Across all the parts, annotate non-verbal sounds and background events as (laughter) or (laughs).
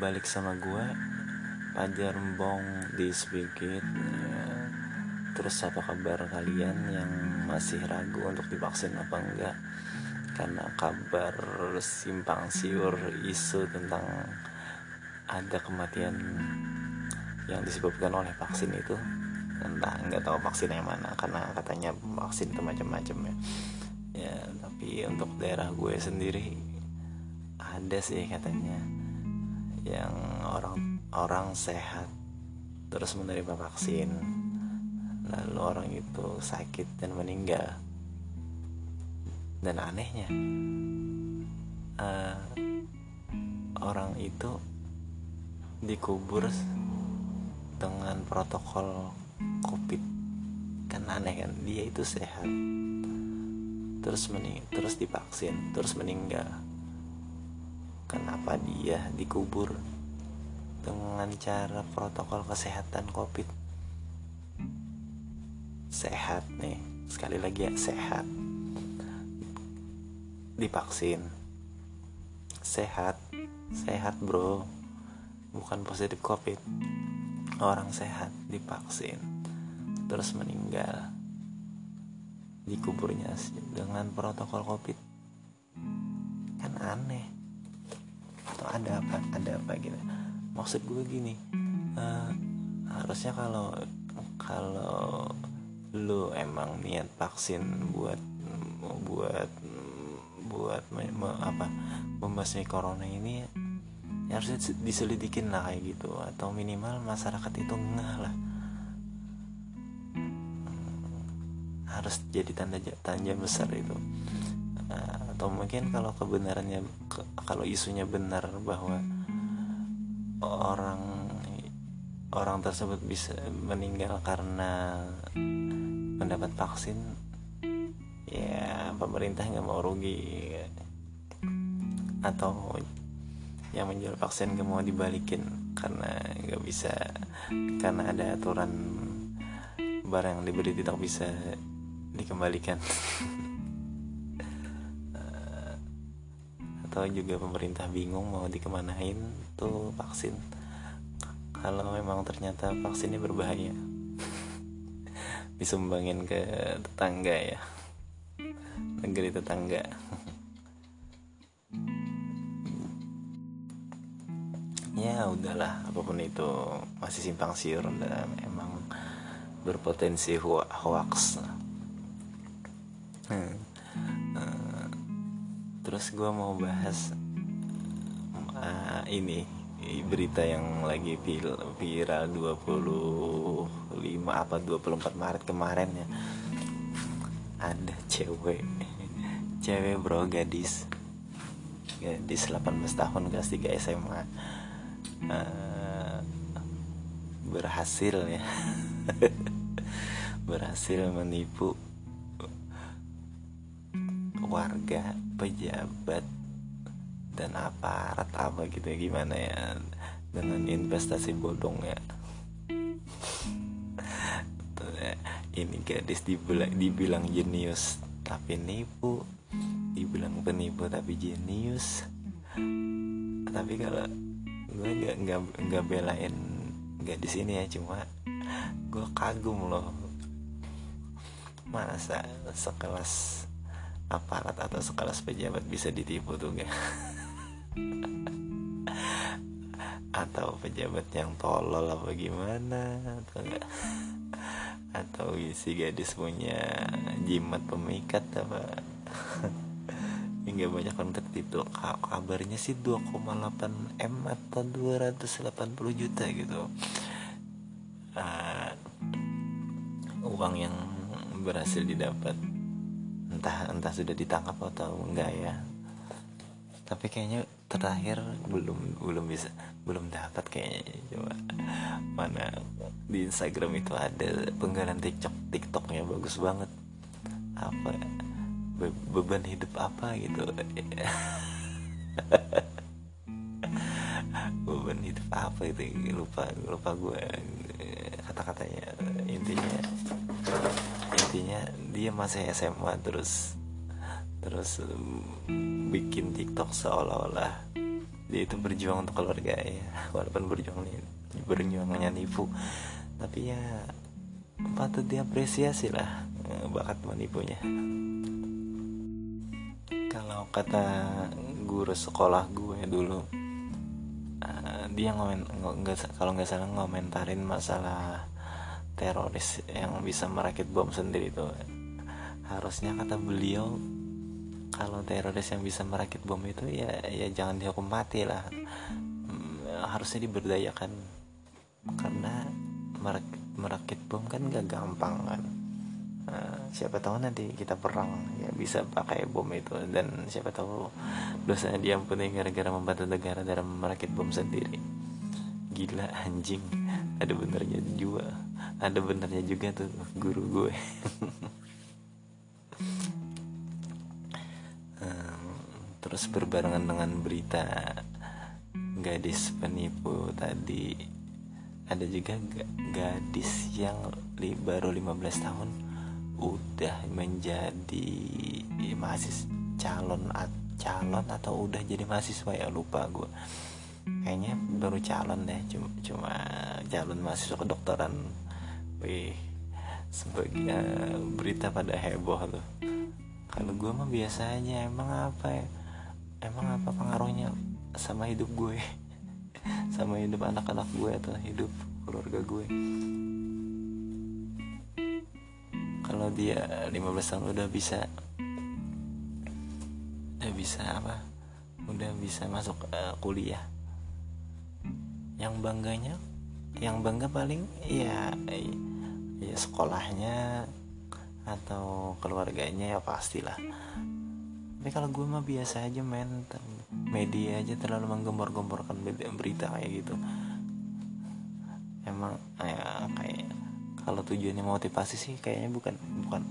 balik sama gue Pajar Mbong di Spigit ya. Terus apa kabar kalian yang masih ragu untuk divaksin apa enggak? Karena kabar simpang siur isu tentang ada kematian yang disebabkan oleh vaksin itu. Entah nggak tahu vaksin yang mana karena katanya vaksin itu macam-macam ya. Ya tapi untuk daerah gue sendiri ada sih katanya yang orang orang sehat terus menerima vaksin. Lalu orang itu sakit dan meninggal. Dan anehnya uh, orang itu dikubur dengan protokol covid. Kan aneh kan dia itu sehat terus mening terus divaksin terus meninggal kenapa dia dikubur? Dengan cara protokol kesehatan covid. Sehat nih. Sekali lagi ya sehat. Divaksin. Sehat. Sehat bro. Bukan positif covid. Orang sehat divaksin. Terus meninggal. Dikuburnya dengan protokol covid. Kan aneh ada apa ada apa gitu. Maksud gue gini uh, harusnya kalau kalau lu emang niat vaksin buat buat buat me, me, apa membasmi corona ini ya harusnya diselidikin lah kayak gitu. Atau minimal masyarakat itu ngeh lah. Harus jadi tanda tanya besar itu atau mungkin kalau kebenarannya ke, kalau isunya benar bahwa orang orang tersebut bisa meninggal karena mendapat vaksin ya pemerintah nggak mau rugi. Atau yang menjual vaksin gak mau dibalikin karena nggak bisa karena ada aturan barang yang diberi tidak bisa dikembalikan (laughs) atau juga pemerintah bingung mau dikemanain tuh vaksin. Kalau memang ternyata vaksinnya berbahaya (laughs) disumbangin ke tetangga ya negeri tetangga. (laughs) Ya udahlah apa pun itu masih simpang siur dan emang berpotensi hoax. Hmm. Terus gue mau bahas uh, ini berita yang lagi viral 25 apa 24 Maret kemarin ya. Ada cewek cewek bro gadis. Gadis 18 tahun kelas 3 SMA uh, berhasil ya. (laughs) Berhasil menipu warga pejabat dan aparat apa gitu ya gimana ya dengan investasi bodong ya. Ini gadis dibilang, dibilang jenius tapi nipu. Dibilang penipu tapi jenius. Tapi kalau gue nggak nggak nggak belain gadis ini ya cuma gue kagum loh. Masa sekelas aparat atau sekelas pejabat bisa ditipu tuh gak atau pejabat yang tolol apa gimana? Atau enggak atau si gadis punya jimat pemikat apa? Hingga banyak kontak itu kabarnya sih 2,8 m atau 280 juta gitu. Uh, uang yang berhasil didapat entah entah sudah ditangkap atau enggak ya. Tapi kayaknya terakhir belum belum bisa belum dapat kayaknya. Coba mana di Instagram itu ada penggalan TikTok TikToknya bagus banget. Apa Be beban hidup apa gitu. (laughs) Beban hidup apa itu? Lupa lupa gue kata-katanya intinya intinya dia masih SMA terus terus bikin TikTok seolah-olah dia itu berjuang untuk keluarga ya. (laughs) Walaupun berjuang berjuangnya nipu. Tapi ya patut diapresiasi lah eh, bakat menipunya kalau kata guru sekolah gue dulu uh, dia ngomen nggak kalau nggak salah ngomentarin masalah teroris yang bisa merakit bom sendiri itu. Harusnya kata beliau kalau teroris yang bisa merakit bom itu ya ya jangan dihukum mati lah. Hmm, harusnya diberdayakan. Karena merakit, merakit bom kan gak gampang kan. Nah, siapa tahu nanti kita perang ya bisa pakai bom itu. Dan siapa tahu dosanya diampuni gara-gara membantu negara dalam merakit bom sendiri. Gila anjing. Ada benernya juga ada benernya juga tuh guru gue. Terus berbarengan dengan berita gadis penipu tadi ada juga gadis yang baru 15 tahun udah menjadi mahasiswa calon calon atau udah jadi mahasiswa ya lupa gue kayaknya baru calon deh cuma cuma calon mahasiswa kedokteran wih sebagai uh, berita pada heboh tuh. Kalau gue mah biasa aja emang apa ya? Emang apa pengaruhnya sama hidup gue? (laughs) Sama hidup anak-anak gue atau hidup keluarga gue? Kalau dia 15 tahun udah bisa udah bisa apa? Udah bisa masuk uh, kuliah. Yang bangganya yang bangga paling ya ya sekolahnya atau keluarganya ya pastilah. Tapi kalau gue mah biasa aja men media aja terlalu menggembor-gemborkan berita kayak gitu. Emang ya kayak kalau tujuannya motivasi sih kayaknya bukan bukan.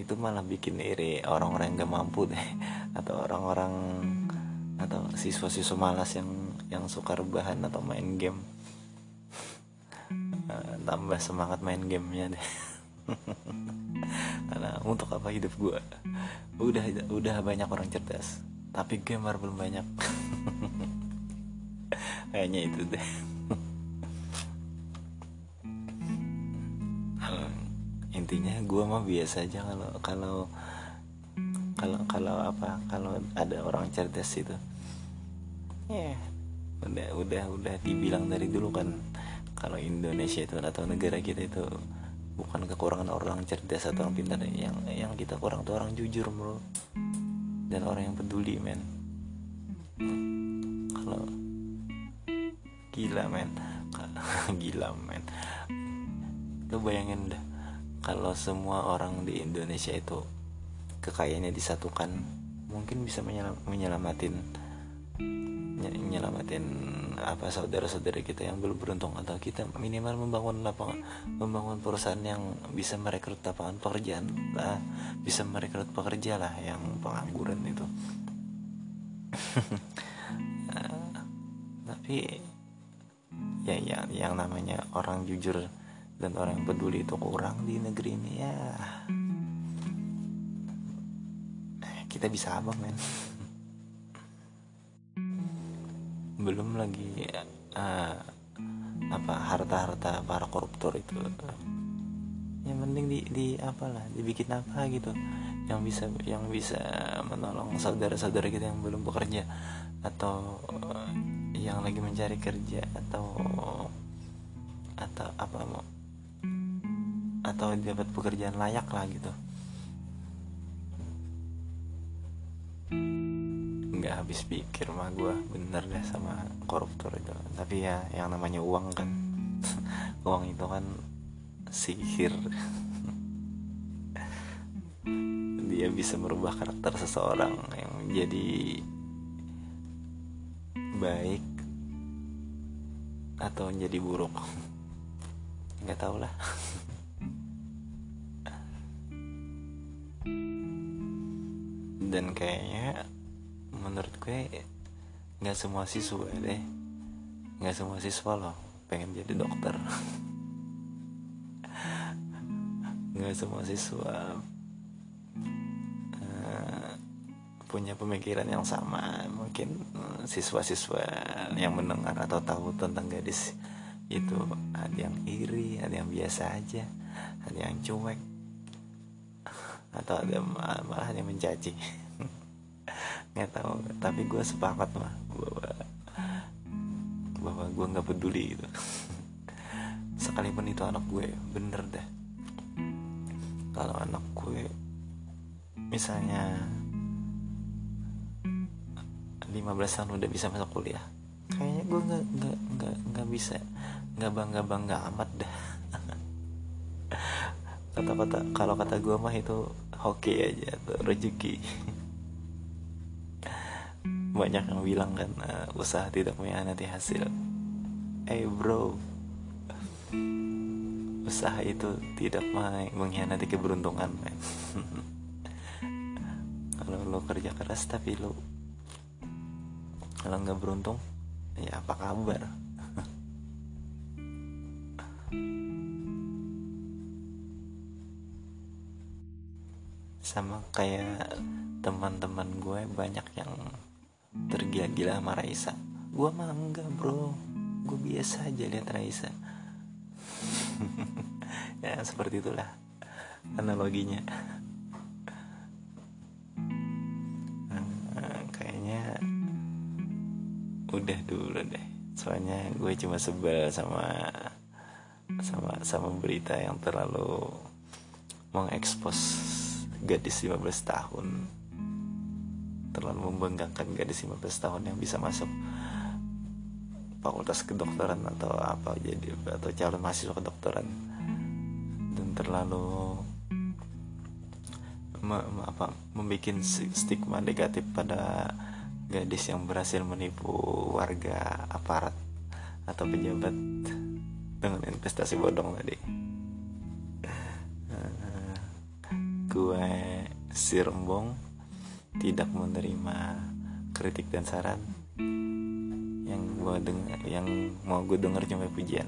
Itu malah bikin iri orang-orang yang gak mampu deh. (laughs) Atau orang-orang atau siswa-siswa malas yang yang suka rebahan atau main game tambah semangat main gamenya deh. Karena untuk apa hidup gue udah udah banyak orang cerdas tapi gamer belum banyak. (laughs) Kayaknya itu deh. Intinya gue mah biasa aja kalau kalau kalau kalau apa kalau ada orang cerdas itu ya yeah. udah udah udah dibilang dari dulu kan kalau Indonesia itu atau negara kita itu bukan kekurangan orang cerdas atau orang pintar yang yang kita kurang tuh orang jujur bro. Dan orang yang peduli men. Kalau gila men. (laughs) Gila men. Lo bayangin dah kalau semua orang di Indonesia itu kekayaannya disatukan mungkin bisa menyelam, menyelamatin menyelamatin apa saudara-saudara kita yang belum beruntung atau kita minimal membangun lapangan membangun perusahaan yang bisa merekrut lapangan pekerjaan lah bisa merekrut pekerja lah yang pengangguran itu. (laughs) Tapi ya ya yang namanya orang jujur dan orang yang peduli itu kurang di negeri ini ya. Kita bisa apa men belum lagi uh, apa harta-harta para koruptor itu. Yang penting di di apalah dibikin apa gitu. Yang bisa yang bisa menolong saudara-saudara kita yang belum bekerja atau uh, yang lagi mencari kerja atau atau apa mau atau dapat pekerjaan layak lah gitu nggak habis pikir mah gue bener deh sama koruptor itu. Tapi ya yang namanya uang kan. (laughs) Uang itu kan sihir. (laughs) Dia bisa merubah karakter seseorang yang menjadi baik atau menjadi buruk. (laughs) Nggak tau lah. Dan kayaknya menurut gue nggak semua siswa deh. Nggak semua siswa loh pengen jadi dokter. (laughs) Nggak semua siswa uh, punya pemikiran yang sama. Mungkin eh, siswa-siswa yang mendengar atau tahu tentang gadis itu ada yang iri ada yang biasa aja ada yang cuek atau ada malah yang mencaci (laughs) nggak tahu tapi gue sepakat mah bahwa bahwa gue nggak peduli gitu. (laughs) Sekalipun itu anak gue bener deh. Kalau anak gue misalnya 15 tahun udah bisa masuk kuliah kayaknya gue nggak nggak nggak nggak bisa nggak bangga bangga amat dah (laughs) kata-kata kalau kata gue mah itu hoki aja tuh rezeki (laughs) banyak yang bilang kan uh, usaha tidak mengkhianati hasil. Eh hey bro. Usaha itu tidak mengkhianati keberuntungan men. (laughs) Kalau lo kerja keras tapi lo kalau nggak beruntung ya apa kabar? (laughs) Sama kayak teman-teman gue banyak yang tergila-gila sama Raisa. Gue mah enggak bro. Gue biasa aja lihat Raisa. (laughs) Ya seperti itulah analoginya. Nah, kayaknya udah dulu deh. Soalnya gue cuma sebel sama sama sama berita yang terlalu mengekspos gadis 15 tahun terlalu membanggakan gadis 15 tahun yang bisa masuk fakultas kedokteran atau apa jadi atau calon mahasiswa kedokteran. Dan terlalu me, me, apa membuat stigma negatif pada gadis yang berhasil menipu warga aparat atau pejabat dengan investasi bodong tadi. Gue si rembong tidak menerima kritik dan saran yang gua dengar yang mau gue dengar cuma pujian